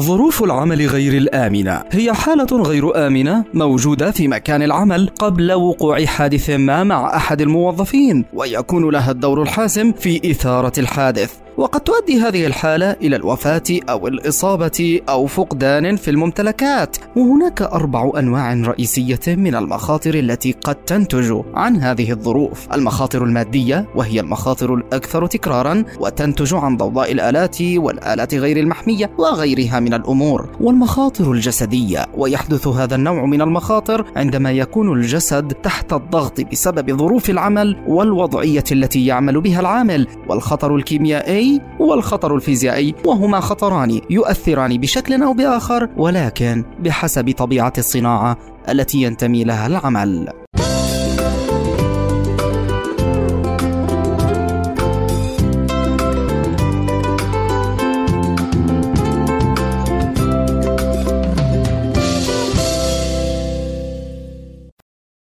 ظروف العمل غير الآمنة. هي حالة غير آمنة موجودة في مكان العمل قبل وقوع حادث ما مع أحد الموظفين ويكون لها الدور الحاسم في إثارة الحادث. وقد تؤدي هذه الحالة إلى الوفاة أو الإصابة أو فقدان في الممتلكات. وهناك أربع أنواع رئيسية من المخاطر التي قد تنتج عن هذه الظروف. المخاطر المادية وهي المخاطر الأكثر تكرارا وتنتج عن ضوضاء الآلات والآلات غير المحمية وغيرها من الأمور. والمخاطر الجسدية ويحدث هذا النوع من المخاطر عندما يكون الجسد تحت الضغط بسبب ظروف العمل والوضعية التي يعمل بها العامل. والخطر الكيميائي والخطر الفيزيائي وهما خطران يؤثران بشكل أو بآخر ولكن بحسب طبيعة الصناعة التي ينتمي لها العمل.